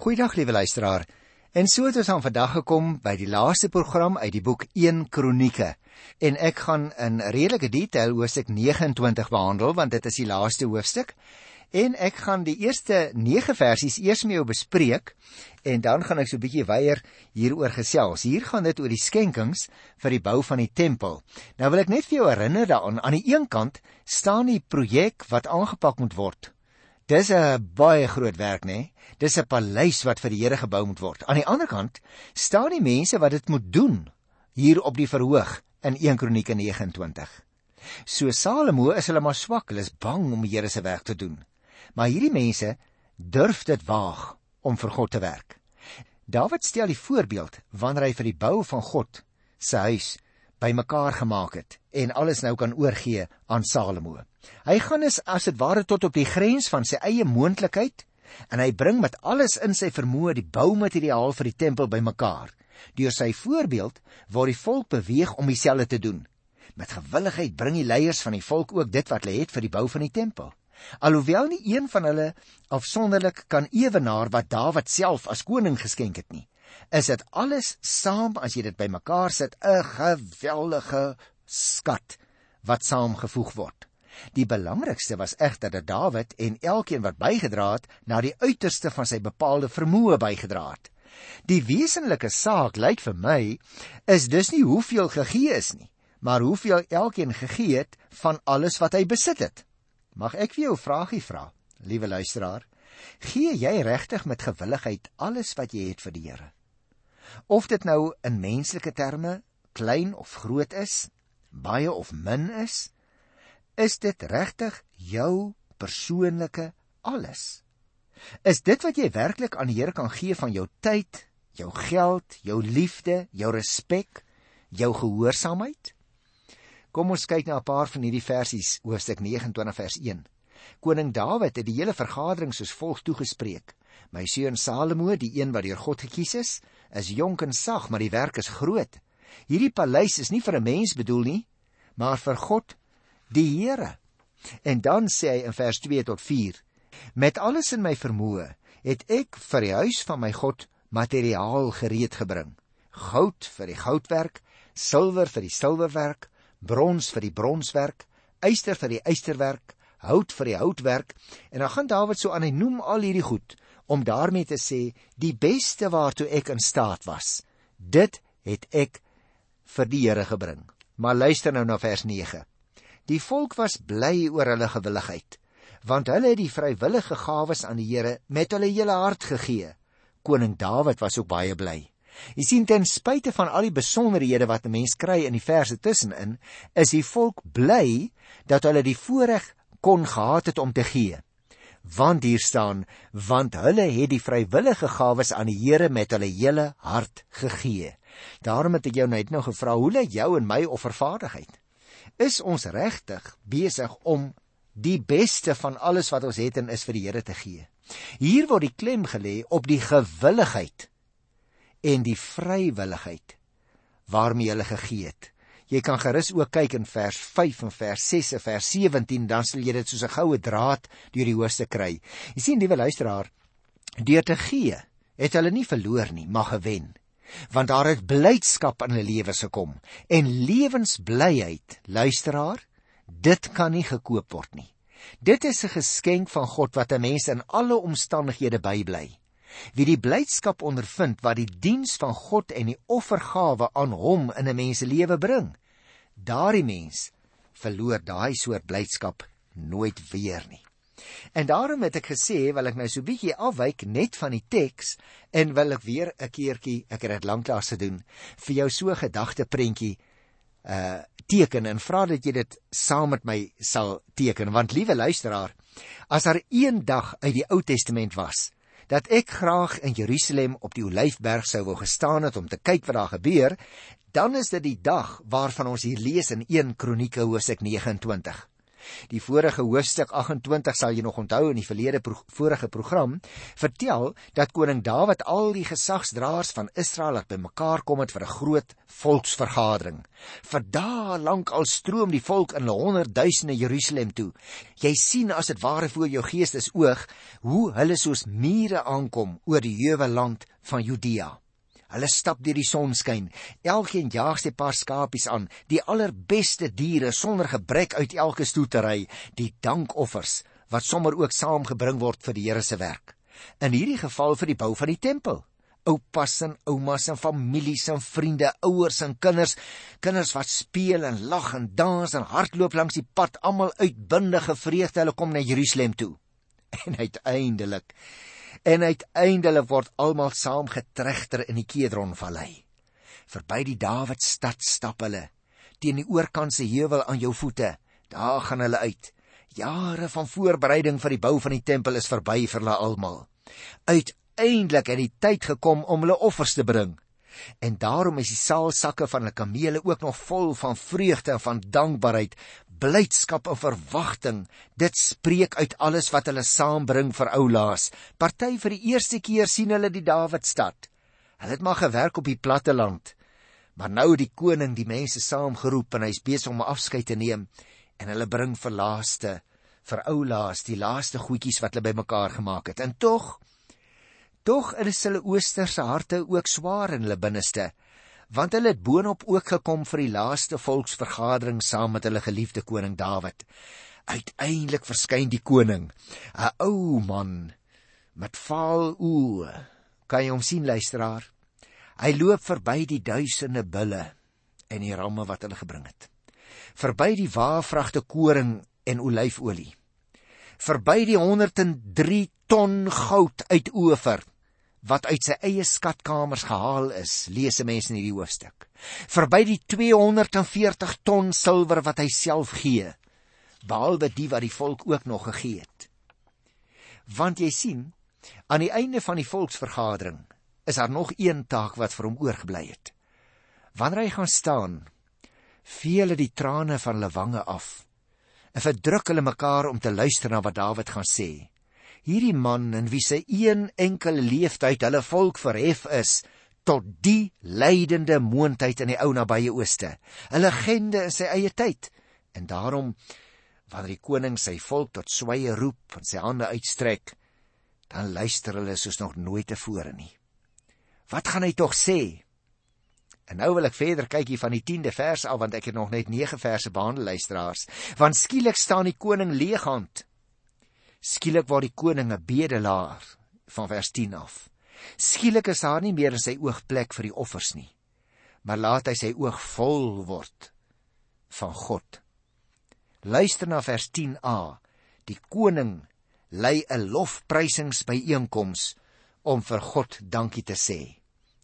Goeiedag liewe luisteraar. En so het ons aan vandag gekom by die laaste program uit die boek 1 Kronieke. En ek gaan in redelike detail hoofstuk 29 behandel want dit is die laaste hoofstuk. En ek gaan die eerste 9 versies eers met jou bespreek en dan gaan ek so 'n bietjie weier hieroor gesels. Hier gaan dit oor die skenkings vir die bou van die tempel. Nou wil ek net vir jou herinner daaraan aan die een kant staan die projek wat aangepak moet word Dis 'n baie groot werk, nê? Dis 'n paleis wat vir die Here gebou moet word. Aan die ander kant staan die mense wat dit moet doen hier op die verhoog in 1 Kronieke 29. So Salomo is hulle maar swak, hulle is bang om die Here se werk te doen. Maar hierdie mense durf dit waag om vir God te werk. Dawid stel die voorbeeld wanneer hy vir die bou van God se huis bymekaar gemaak het en alles nou kan oorgee aan Salomo. Hy gaan is as dit ware tot op die grens van sy eie moontlikheid en hy bring met alles in sy vermoë die boumateriaal vir die tempel bymekaar. Deur sy voorbeeld word die volk beweeg om dieselfde te doen. Met gewilligheid bring die leiers van die volk ook dit wat hulle het vir die bou van die tempel. Alhoewel nie een van hulle afsonderlik kan ewenaar wat Dawid self as koning geskenk het nie is dit alles saam as jy dit bymekaar sit 'n geweldige skat wat saamgevoeg word. Die belangrikste was egter dat Dawid en elkeen wat bygedra het na die uiterste van sy bepaalde vermoë bygedra het. Die wesenlike saak lyk vir my is dus nie hoeveel gegee is nie, maar hoeveel elkeen gegee het van alles wat hy besit het. Mag ek vir jou 'n vragie vra, liewe luisteraar? Gee jy regtig met gewilligheid alles wat jy het vir die Here? Of dit nou in menslike terme klein of groot is, baie of min is, is dit regtig jou persoonlike alles? Is dit wat jy werklik aan die Here kan gee van jou tyd, jou geld, jou liefde, jou respek, jou gehoorsaamheid? Kom ons kyk na 'n paar van hierdie versies, hoofstuk 29 vers 1. Koning Dawid het die hele vergadering soos volg toegespreek: My seun Salomo, die een wat deur God gekies is, is jonk en sag, maar die werk is groot. Hierdie paleis is nie vir 'n mens bedoel nie, maar vir God, die Here. En dan sê hy in vers 2 tot 4: Met alles in my vermoë het ek vir die huis van my God materiaal gereed gebring. Goud vir die goudwerk, silwer vir die silwerwerk, brons vir die bronswerk, yster vir die ysterwerk, hout vir die houtwerk. En dan gaan Dawid so aan hy noem al hierdie goed om daarmee te sê die beste waartoe ek in staat was dit het ek vir die Here gebring. Maar luister nou na vers 9 die volk was bly oor hulle gewilligheid want hulle het die vrywillige gawes aan die Here met hulle hele hart gegee. Koning Dawid was ook baie bly. Jy sien ten spyte van al die besonderhede wat 'n mens kry in die verse tussenin, is die volk bly dat hulle die voorreg kon gehad het om te gee want hier staan want hulle het die vrywillige gawes aan die Here met hulle hele hart gegee. Daarom het ek jou net nou gevra hoe lê jou en my offervaardigheid? Is ons regtig besig om die beste van alles wat ons het en is vir die Here te gee? Hier word die klem gelê op die gewilligheid en die vrywilligheid waarmee hulle gegee het. Jy kan gerus ook kyk in vers 5 en vers 6 en vers 17 dan sal jy dit soos 'n goue draad deur die hoofse kry. Jy sien, liewe luisteraar, deur te gee het hulle nie verloor nie, maar gewen. Want daar het blydskap in hulle lewens gekom en lewensblyheid, luisteraar, dit kan nie gekoop word nie. Dit is 'n geskenk van God wat 'n mens in alle omstandighede bybly. Wie die blydskap ondervind wat die diens van God en die offergawe aan hom in 'n mens se lewe bring, daardie mens verloor daai soort blydskap nooit weer nie. En daarom het ek gesê, wil ek nou so bietjie afwyk net van die teks en wil ek weer 'n keertjie, ek het dit lanklaas gedoen, vir jou so gedagte prentjie uh teken en vra dat jy dit saam met my sal teken want liewe luisteraar as daar een dag uit die Ou Testament was dat ek graag in Jerusalem op die Olyfberg sou wou gestaan het om te kyk wat daar gebeur, dan is dit die dag waarvan ons hier lees in 1 Kronieke hoofstuk 29. Die vorige hoofstuk 28 sal jy nog onthou in die verlede pro vorige program vertel dat koning Dawid al die gesagsdraers van Israel laat bymekaar kom het vir 'n groot volksvergadering. Vir dae lank al stroom die volk in honderdduisende Jerusalem toe. Jy sien as dit ware voor jou geestes oog hoe hulle soos mure aankom oor die heuwe land van Judea. Hulle stap deur die sonskyn. Elkeen jaag sy paar skapies aan, die allerbeste diere sonder gebrek uit elke stoetery, die dankoffers wat sommer ook saamgebring word vir die Here se werk. In hierdie geval vir die bou van die tempel. Oupas en oumas en families en vriende, ouers en kinders, kinders wat speel en lag en dans en hardloop langs die pad, almal uitbundige vreugde, hulle kom na Jerusalem toe. En uiteindelik en uiteindelik word almal saamgetregter in die Kedronvallei. Verby die Dawidstad stap hulle teen die oorkantse heuwel aan jou voete. Daar gaan hulle uit. Jare van voorbereiding vir die bou van die tempel is verby vir hulle almal. Uiteindelik het die tyd gekom om hulle offers te bring. En daarom is die saalsakke van hulle kamele ook nog vol van vreugde en van dankbaarheid, blydskap en verwagting. Dit spreek uit alles wat hulle saambring vir oulaas. Party vir die eerste keer sien hulle die Dawidstad. Hulle het maar gewerk op die platte land. Maar nou die koning die mense saamgeroep en hy's besig om afskeid te neem en hulle bring vir laaste vir oulaas die laaste goedjies wat hulle bymekaar gemaak het. En tog tog is hulle oosterse harte ook swaar in hulle binneste want hulle het boonop ook gekom vir die laaste volksvergadering saam met hulle geliefde koning Dawid. Uiteindelik verskyn die koning, 'n ou man met vaal oë. Kan jy hom sien luisteraar? Hy loop verby die duisende bulle en die ramme wat hulle gebring het. Verby die waafvragte koring en olyfolie. Verby die 103 ton goud uit Ofer wat uit sy eie skatkamers gehaal is, lees 'n mens in hierdie hoofstuk. Verby die 240 ton silwer wat hy self gee, behalwe die wat die volk ook nog gegee het. Want jy sien, aan die einde van die volksvergadering is daar nog een taak wat vir hom oorgebly het. Wanneer hy gaan staan, vee hulle die trane van hulle wange af en verdruk hulle mekaar om te luister na wat Dawid gaan sê hierdie man in wie se een enkele leeftyd hulle volk verhef is tot die lydende moondheid in die ou nabye ooste. 'n legende in sy eie tyd. En daarom wanneer die koning sy volk tot sweye roep en sy hande uitstrek dan luister hulle soos nog nooit tevore nie. Wat gaan hy tog sê? En nou wil ek verder kyk hier van die 10de vers af want ek het nog net 9 verse behandel luisteraars. Want skielik staan die koning leeghand Skielik word die koning 'n bedelaar van vers 10 af. Skielik is daar nie meer in sy oog plek vir die offers nie, maar laat hy sy oog vol word van God. Luister na vers 10a. Die koning lei 'n lofprysingsbyeenkoms om vir God dankie te sê.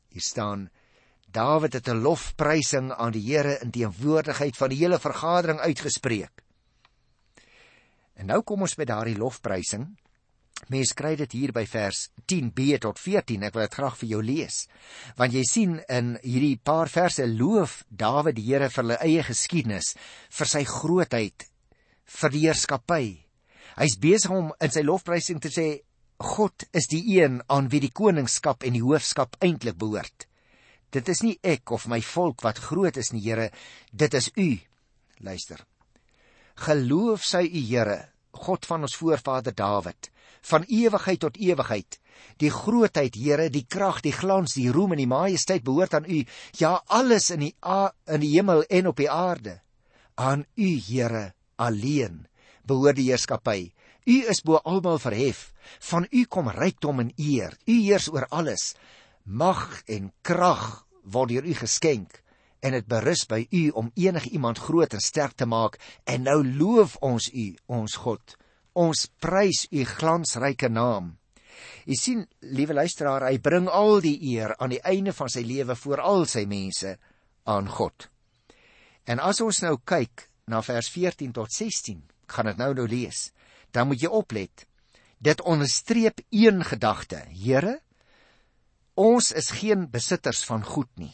Hier staan Dawid het 'n lofprysing aan die Here in teenwoordigheid van die hele vergadering uitgespreek. En nou kom ons by daardie lofprysing. Mens kry dit hier by vers 10b tot 14. Ek wil dit graag vir jou lees. Want jy sien in hierdie paar verse loof Dawid die Here vir sy eie geskiedenis, vir sy grootheid, vir die heerskappy. Hy's besig om in sy lofprysing te sê God is die een aan wie die koningskap en die hoofskap eintlik behoort. Dit is nie ek of my volk wat groot is nie, Here, dit is U. Luister. Geloof sy U Here, God van ons voorvader Dawid, van ewigheid tot ewigheid. Die grootheid, Here, die krag, die glans, die roem en die majesteit behoort aan U. Ja, alles in die in die hemel en op die aarde. Aan U, Here, alleen behoort die heerskappy. U is bo almal verhef. Van U kom rykdom en eer. U heers oor alles. Mag en krag word deur U geskenk en dit berus by u om enige iemand groot en sterk te maak. En nou loof ons u ons God. Ons prys u glansryke naam. U sien liewe luisteraar hy bring al die eer aan die einde van sy lewe voor al sy mense aan God. En as ons nou kyk na vers 14 tot 16 gaan dit nou nou lees dan moet jy oplet. Dit onderstreep een gedagte. Here ons is geen besitters van goed nie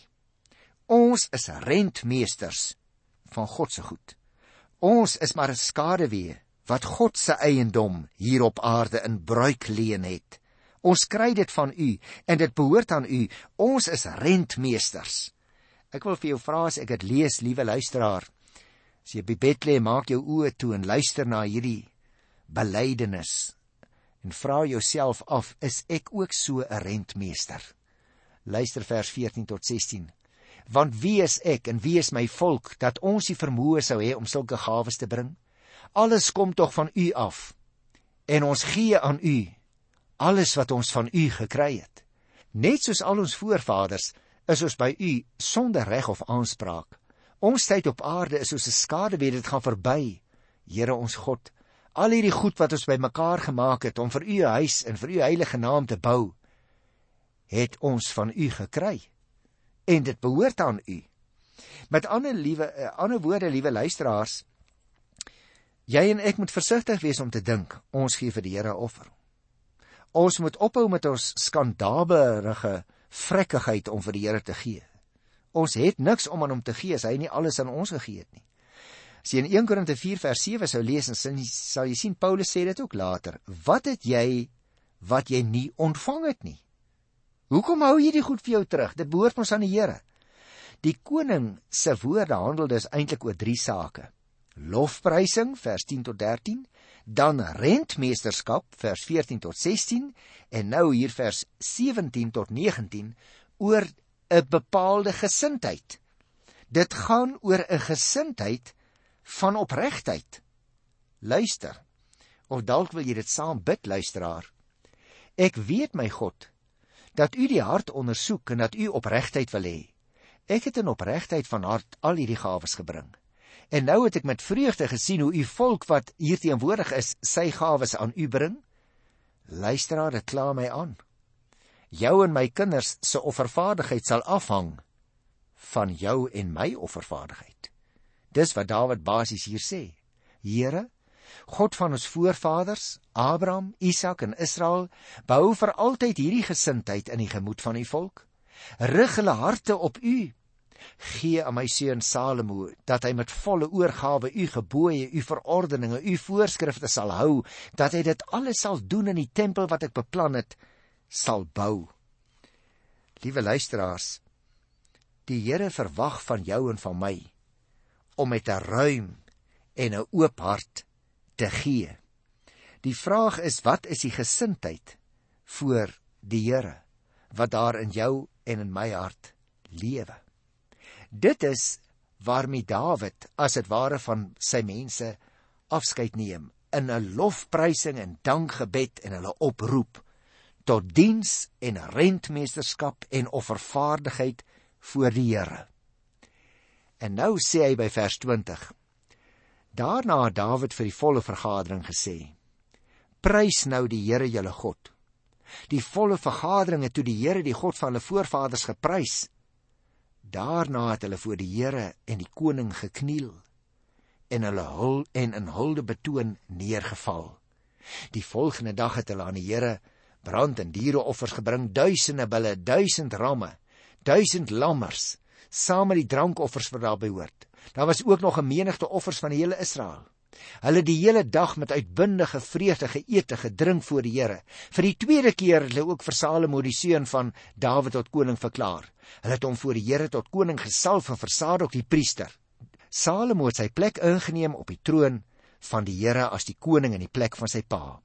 Ons is rentmeesters van God se goed. Ons is maar 'n skaduwee wat God se eiendom hier op aarde in bruik leen het. Ons kry dit van U en dit behoort aan U. Ons is rentmeesters. Ek wil vir jou vra as ek dit lees, liewe luisteraar. As jy by bed lê, maak jou oë toe en luister na hierdie belydenis en vra jouself af, is ek ook so 'n rentmeester? Luister vers 14 tot 16. Want wie is ek en wie is my volk dat ons die vermoë sou hê om sulke gawes te bring? Alles kom tog van U af. En ons gee aan U alles wat ons van U gekry het. Net soos al ons voorvaders is ons by U sonder reg of aanspraak. Ons tyd op aarde is soos 'n skaduwee dit gaan verby. Here ons God, al hierdie goed wat ons bymekaar gemaak het om vir U 'n huis en vir U heilige naam te bou, het ons van U gekry. En dit behoort aan U. Met ander liewe uh, ander woorde, liewe luisteraars, jy en ek moet versigtig wees om te dink ons gee vir die Here offer. Ons moet ophou met ons skandabelige vrekkigheid om vir die Here te gee. Ons het niks om aan hom te gee as hy nie alles aan ons gegee het nie. As jy in 1 Korinte 4 vers 7 sou lees en sin sal jy sien Paulus sê dit ook later. Wat het jy wat jy nie ontvang het nie? Hoekom hou jy dit goed vir jou terug? Dit behoort ons aan die Here. Die koning se woorde handel dus eintlik oor drie sake. Lofprysing vers 10 tot 13, dan rentmeesterskap vers 14 tot 16 en nou hier vers 17 tot 19 oor 'n bepaalde gesindheid. Dit gaan oor 'n gesindheid van opregtheid. Luister. Of dalk wil jy dit saam bid, luisteraar. Ek weet my God dat U die hart ondersoek en dat U opregtheid wil hê. Ek het in opregtheid van hart al hierdie gawes gebring. En nou het ek met vreugde gesien hoe U volk wat hier teenwoordig is, sy gawes aan U bring. Luisteraar, dit kla my aan. Jou en my kinders se offervaardigheid sal afhang van jou en my offervaardigheid. Dis wat Dawid basies hier sê. Here, God van ons voorvaders, Abraham, Isak en Israel, bou vir altyd hierdie gesindheid in die gemoed van u volk. Rig hulle harte op u. Gee aan my seun Salomo dat hy met volle oorgawe u gebooie, u verordeninge, u voorskrifte sal hou, dat hy dit alles sal doen in die tempel wat ek beplan het, sal bou. Liewe luisteraars, die Here verwag van jou en van my om met 'n ruim en 'n oop hart te gee. Die vraag is wat is die gesindheid voor die Here wat daar in jou en in my hart lewe. Dit is waarmee Dawid as dit ware van sy mense afskeid neem in 'n lofprysing en dankgebed en hulle oproep tot diens en rentmeesterskap en offervaardigheid voor die Here. En nou sê hy by vers 20. Daarna het Dawid vir die volle vergadering gesê: Prys nou die Here julle God. Die volle vergadering het toe die Here die God van hulle voorvaders geprys. Daarna het hulle voor die Here en die koning gekniel en hulle hul en in hulde betoon neergeval. Die volgende dag het hulle aan die Here brand en diereoffers gebring, duisende bulle, duisend ramme, duisend lammers saam met die drankoffers wat daarbey hoort. Daar was ook nog 'n menigte offers van die hele Israel. Hulle die hele dag met uitbundige vreugde geëet en gedrink voor die Here. Vir die tweede keer het hulle ook vir Salomo die seun van Dawid tot koning verklaar. Hulle het hom voor die Here tot koning gesalf en versadig die priester. Salomo het sy plek ingeneem op die troon van die Here as die koning in die plek van sy pa.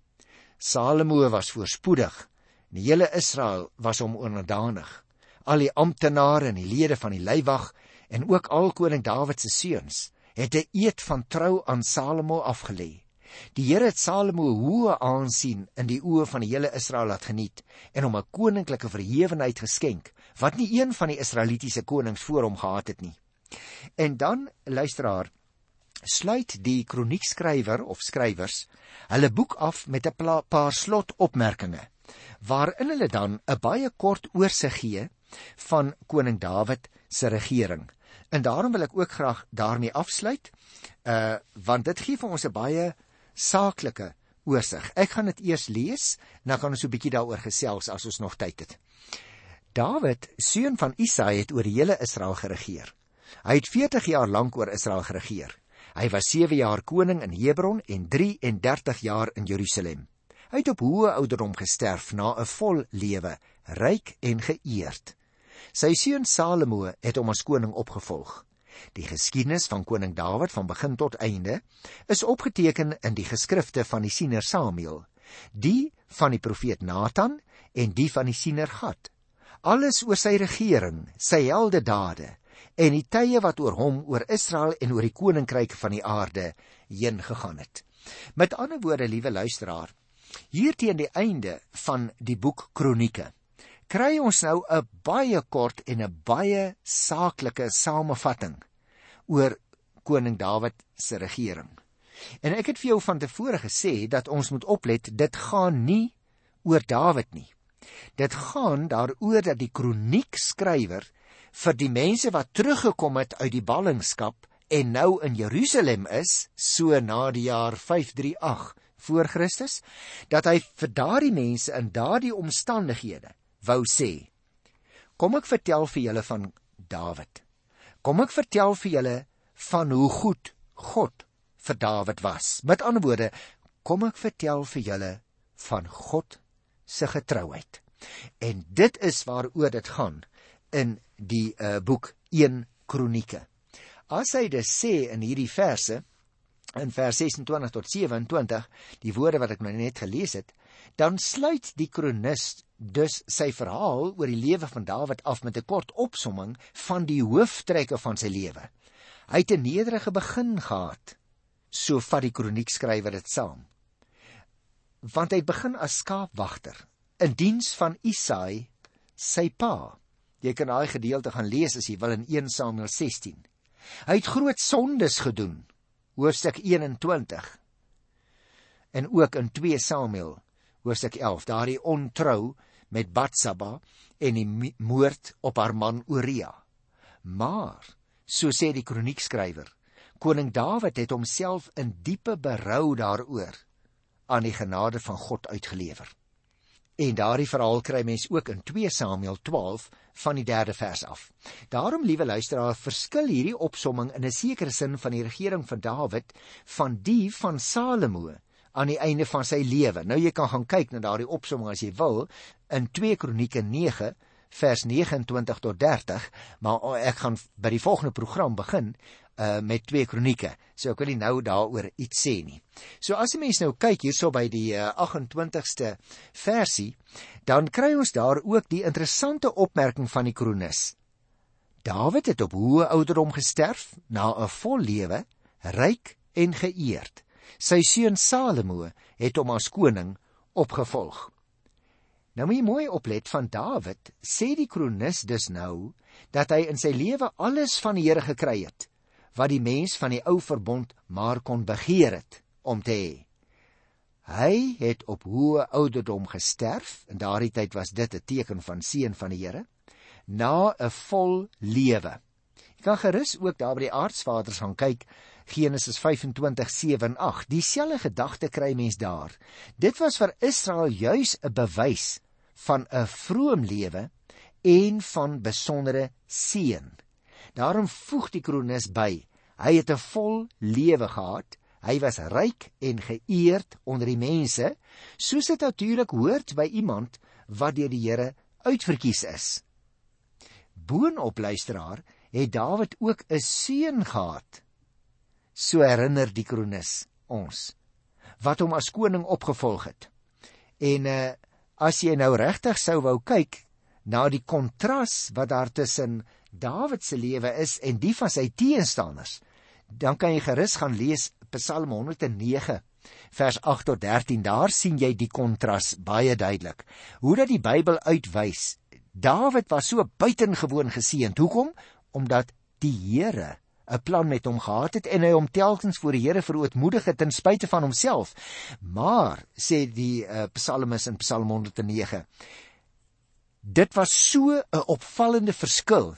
Salomo was voorspoedig. Die hele Israel was hom onderdanig al die amptenare en die lede van die leiwag en ook al koning Dawid se seuns het 'n eed van trou aan Salomo afgelê. Die Here het Salomo hoë aansien in die oë van die hele Israel laat geniet en hom 'n koninklike verhewenheid geskenk wat nie een van die Israelitiese konings voor hom gehad het nie. En dan luisteraar sluit die kroniekskrywer of skrywers hulle boek af met 'n paar slotopmerkings waarin hulle dan 'n baie kort oorsig gee van koning Dawid se regering. En daarom wil ek ook graag daarmee afsluit. Uh want dit gee vir ons 'n baie saaklike oorsig. Ek gaan dit eers lees, dan kan ons so 'n bietjie daaroor gesels as ons nog tyd het. Dawid, seun van Isaai, het oor die hele Israel geregeer. Hy het 40 jaar lank oor Israel geregeer. Hy was 7 jaar koning in Hebron en 33 jaar in Jerusalem. Hy het op hoë ouderdom gesterf na 'n vol lewe, ryk en geëerd. Sy seun Salomo het hom as koning opgevolg. Die geskiedenis van koning Dawid van begin tot einde is opgeteken in die geskrifte van die siener Samuel, die van die profeet Nathan en die van die siener Gad. Alles oor sy regering, sy heldedade en die tye wat oor hom, oor Israel en oor die koninkryk van die aarde heen gegaan het. Met ander woorde, liewe luisteraar, hier teen die einde van die boek Kronieke kry ons nou 'n baie kort en 'n baie saaklike samevatting oor koning Dawid se regering. En ek het vir jou van tevore gesê dat ons moet oplet, dit gaan nie oor Dawid nie. Dit gaan daaroor dat die kroniekskrywer vir die mense wat teruggekom het uit die ballingskap en nou in Jerusalem is, so na die jaar 538 voor Christus, dat hy vir daardie mense in daardie omstandighede wou sê: Kom ek vertel vir julle van Dawid. Kom ek vertel vir julle van hoe goed God vir Dawid was. Met ander woorde, kom ek vertel vir julle van God se getrouheid. En dit is waaroor dit gaan in die uh, boek 1 Kronieke. As hy dit sê in hierdie verse in vers 26 tot 27, die woorde wat ek nou net gelees het, dan sluit die kronikus dus sy verhaal oor die lewe van Dawid af met 'n kort opsomming van die hooftrekke van sy lewe. Hy het 'n nederige begin gehad, so vat die kroniekskrywer dit saam. Want hy begin as skaapwagter in diens van Isai, sy pa. Jy kan daai gedeelte gaan lees as jy wil in 1 Samuel 16. Hy het groot sondes gedoen, hoofstuk 21. En ook in 2 Samuel hoofstuk 11, daardie ontrou met Batsaba en die moord op haar man Uria. Maar, so sê die kroniekskrywer, koning Dawid het homself in diepe berou daaroor aan die genade van God uitgelewer. En daardie verhaal kry mens ook in 2 Samuel 12 van die 3de vers af. Daarom, liewe luisteraar, verskil hierdie opsomming in 'n sekere sin van die regering van Dawid van die van Salomo aan die einde van sy lewe. Nou jy kan gaan kyk na daardie opsomming as jy wil in 2 Kronieke 9 vers 29 tot 30, maar ek gaan by die volgende program begin uh met 2 Kronieke. So ek wil nie nou daaroor iets sê nie. So as jy mense nou kyk hierso by die uh, 28ste versie, dan kry ons daar ook die interessante opmerking van die kronikus. Dawid het op hoë ouderdom gesterf na 'n vol lewe, ryk en geëerd. Sy seun Salomo het hom as koning opgevolg. Nou moet jy mooi oplet van Dawid, sê die kronikus dus nou dat hy in sy lewe alles van die Here gekry het wat die mens van die ou verbond maar kon begeer het om te hê. Hy het op hoë ouderdom gesterf en daardie tyd was dit 'n teken van seën van die Here na 'n vol lewe. Jy kan gerus ook daar by die aardsvaders gaan kyk Genesis 25:7 en 8. Dieselfde gedagte kry mens daar. Dit was vir Israel juis 'n bewys van 'n vroom lewe en van besondere seën. Daarom voeg die kronikus by: Hy het 'n vol lewe gehad. Hy was ryk en geëerd onder die mense, soos dit natuurlik hoort by iemand wat deur die Here uitverkies is. Boonop luisteraar, het Dawid ook 'n seun gehad so herinner die kronikus ons wat hom as koning opgevolg het. En uh as jy nou regtig sou wou kyk na die kontras wat daar tussen Dawid se lewe is en die van sy teenstanders, dan kan jy gerus gaan lees Psalm 109 vers 8 tot 13. Daar sien jy die kontras baie duidelik. Hoe dat die Bybel uitwys Dawid was so buitengewoon geseënd. Hoekom? Omdat die Here 'n plan met hom gehad het en hy hom telkens voor die Here verootmoedig het ten spyte van homself. Maar sê die uh, psalmis in Psalm 109 Dit was so 'n opvallende verskil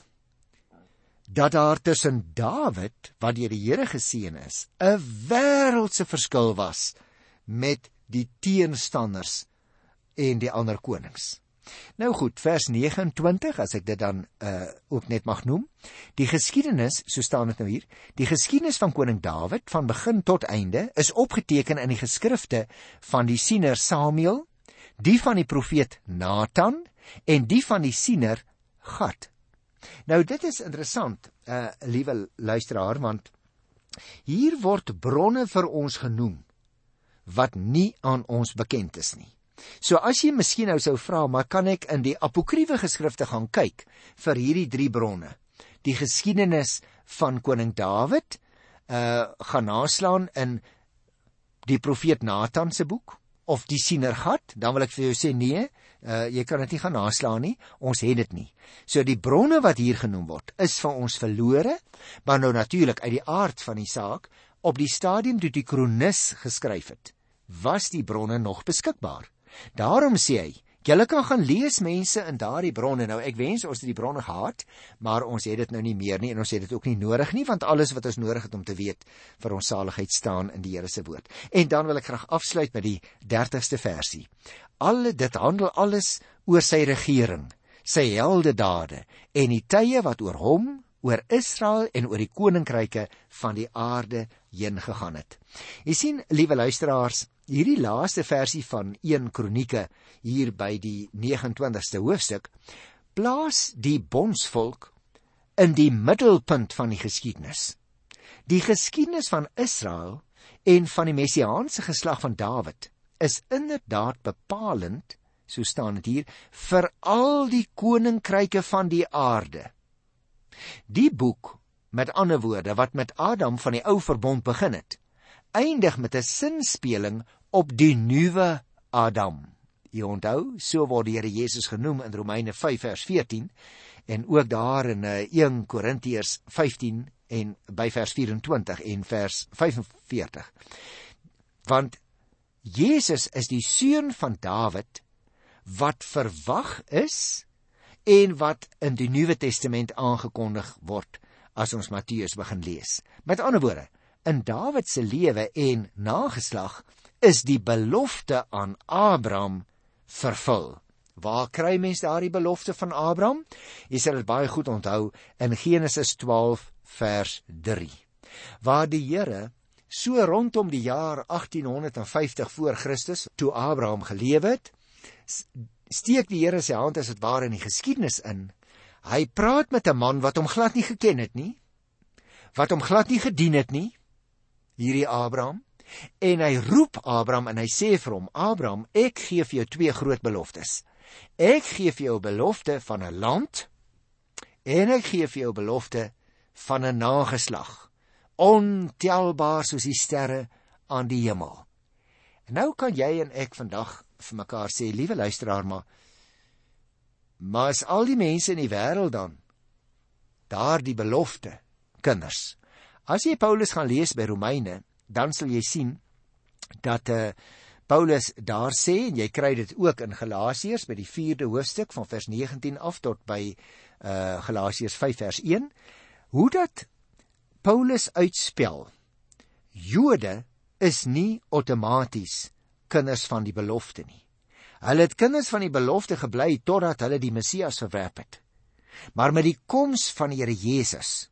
dat daar tussen Dawid wat deur die Here geseën is, 'n wêreldse verskil was met die teenstanders en die ander konings. Nou goed, vers 29 as ek dit dan uh ook net mag noem. Die geskiedenis, so staan dit nou hier, die geskiedenis van koning Dawid van begin tot einde is opgeteken in die geskrifte van die siener Samuel, die van die profeet Nathan en die van die siener Gad. Nou dit is interessant, uh liewe luisteraar, want hier word bronne vir ons genoem wat nie aan ons bekend is nie. So as jy miskien nou sou vra, maar kan ek in die apokriewe geskrifte gaan kyk vir hierdie drie bronne? Die geskiedenis van koning Dawid uh gaan naslaan in die profeet Nathan se boek of die sienergat, dan wil ek vir jou sê nee, uh jy kan dit nie gaan naslaan nie. Ons het dit nie. So die bronne wat hier genoem word, is vir ons verlore, maar nou natuurlik uit die aard van die saak op die stadium toe die kronikus geskryf het, was die bronne nog beskikbaar. Daarom sê hy, julle kan gaan lees mense in daardie bronne. Nou ek wens ons het die bronne gehad, maar ons het dit nou nie meer nie en ons het dit ook nie nodig nie want alles wat ons nodig het om te weet vir ons saligheid staan in die Here se woord. En dan wil ek graag afsluit met die 30ste versie. Alle dit handel alles oor sy regering, sy heldedade en die tye wat oor hom oor Israel en oor die koninkryke van die aarde heen gegaan het. Jy sien, liewe luisteraars, hierdie laaste versie van 1 Kronieke hier by die 29ste hoofstuk plaas die bondsvolk in die middelpunt van die geskiedenis. Die geskiedenis van Israel en van die messiaanse geslag van Dawid is inderdaad bepalend, so staan dit hier, vir al die koninkryke van die aarde. Die boek, met ander woorde, wat met Adam van die ou verbond begin het, eindig met 'n sinspeling op die nuwe Adam. Jy onthou, so word die Here Jesus genoem in Romeine 5 vers 14 en ook daar in 1 eh, Korintiërs 15 en by vers 24 en vers 45. Want Jesus is die seun van Dawid wat verwag is en wat in die Nuwe Testament aangekondig word as ons Matteus begin lees. Met ander woorde, in Dawid se lewe en nageslag is die belofte aan Abraham vervul. Waar kry mens daardie belofte van Abraham? Jy sal dit baie goed onthou in Genesis 12 vers 3. Waar die Here so rondom die jaar 1850 voor Christus toe Abraham gelewe het, steek die Here sy hand as dit ware in die geskiedenis in. Hy praat met 'n man wat hom glad nie geken het nie, wat hom glad nie gedien het nie, hierdie Abraham, en hy roep Abraham en hy sê vir hom: "Abraham, ek gee vir jou twee groot beloftes. Ek gee vir jou 'n belofte van 'n land en ek gee vir jou 'n belofte van 'n nageslag, ontelbaar soos die sterre aan die hemel." En nou kan jy en ek vandag vir mekaar sê, liewe luisteraar, maar maar as al die mense in die wêreld dan daardie belofte kinders. As jy Paulus gaan lees by Romeine, dan sal jy sien dat eh uh, Paulus daar sê en jy kry dit ook in Galasiërs by die 4de hoofstuk van vers 19 af tot by eh uh, Galasiërs 5 vers 1 hoe dat Paulus uitspel Jode is nie outomaties kinders van die belofte nie. Hulle het kinders van die belofte gebly totdat hulle die Messias verwerp het. Maar met die koms van die Here Jesus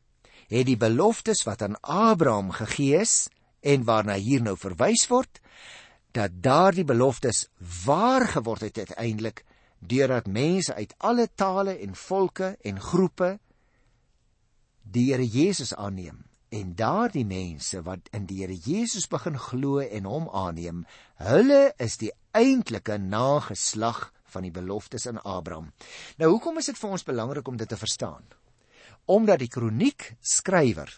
het die beloftes wat aan Abraham gegee is en waarna hier nou verwys word, dat daardie beloftes waar geword het uiteindelik deurdat mense uit alle tale en volke en groepe die Here Jesus aanneem En daardie mense wat in die Here Jesus begin glo en hom aanneem, hulle is die eintlike nageslag van die beloftes aan Abraham. Nou hoekom is dit vir ons belangrik om dit te verstaan? Omdat die kroniek skrywer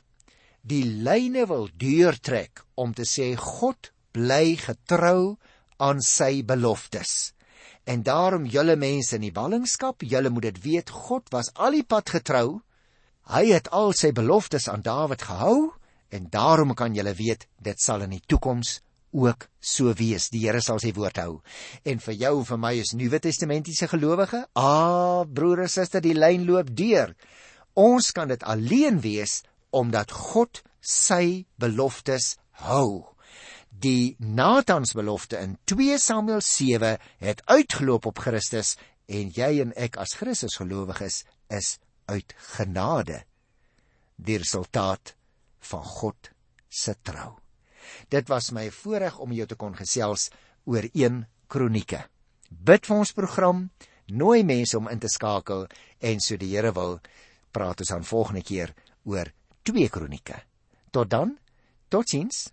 die lyne wil deurtrek om te sê God bly getrou aan sy beloftes. En daarom julle mense in die ballingskap, julle moet dit weet, God was al die pad getrou Hy het al sy beloftes aan Dawid gehou en daarom kan jy weet dit sal in die toekoms ook so wees. Die Here sal sy woord hou. En vir jou en vir my is Nuwe Testamentiese gelowige, ah broer en suster, die lyn loop deur. Ons kan dit alleen wees omdat God sy beloftes hou. Die Natans belofte in 2 Samuel 7 het uitgeloop op Christus en jy en ek as Christus gelowiges is uit genade die resultaat van God se trou. Dit was my voorreg om jou te kon gesels oor 1 Kronieke. Bid vir ons program, nooi mense om in te skakel en so die Here wil, praat ons dan volgende keer oor 2 Kronieke. Tot dan, totiens.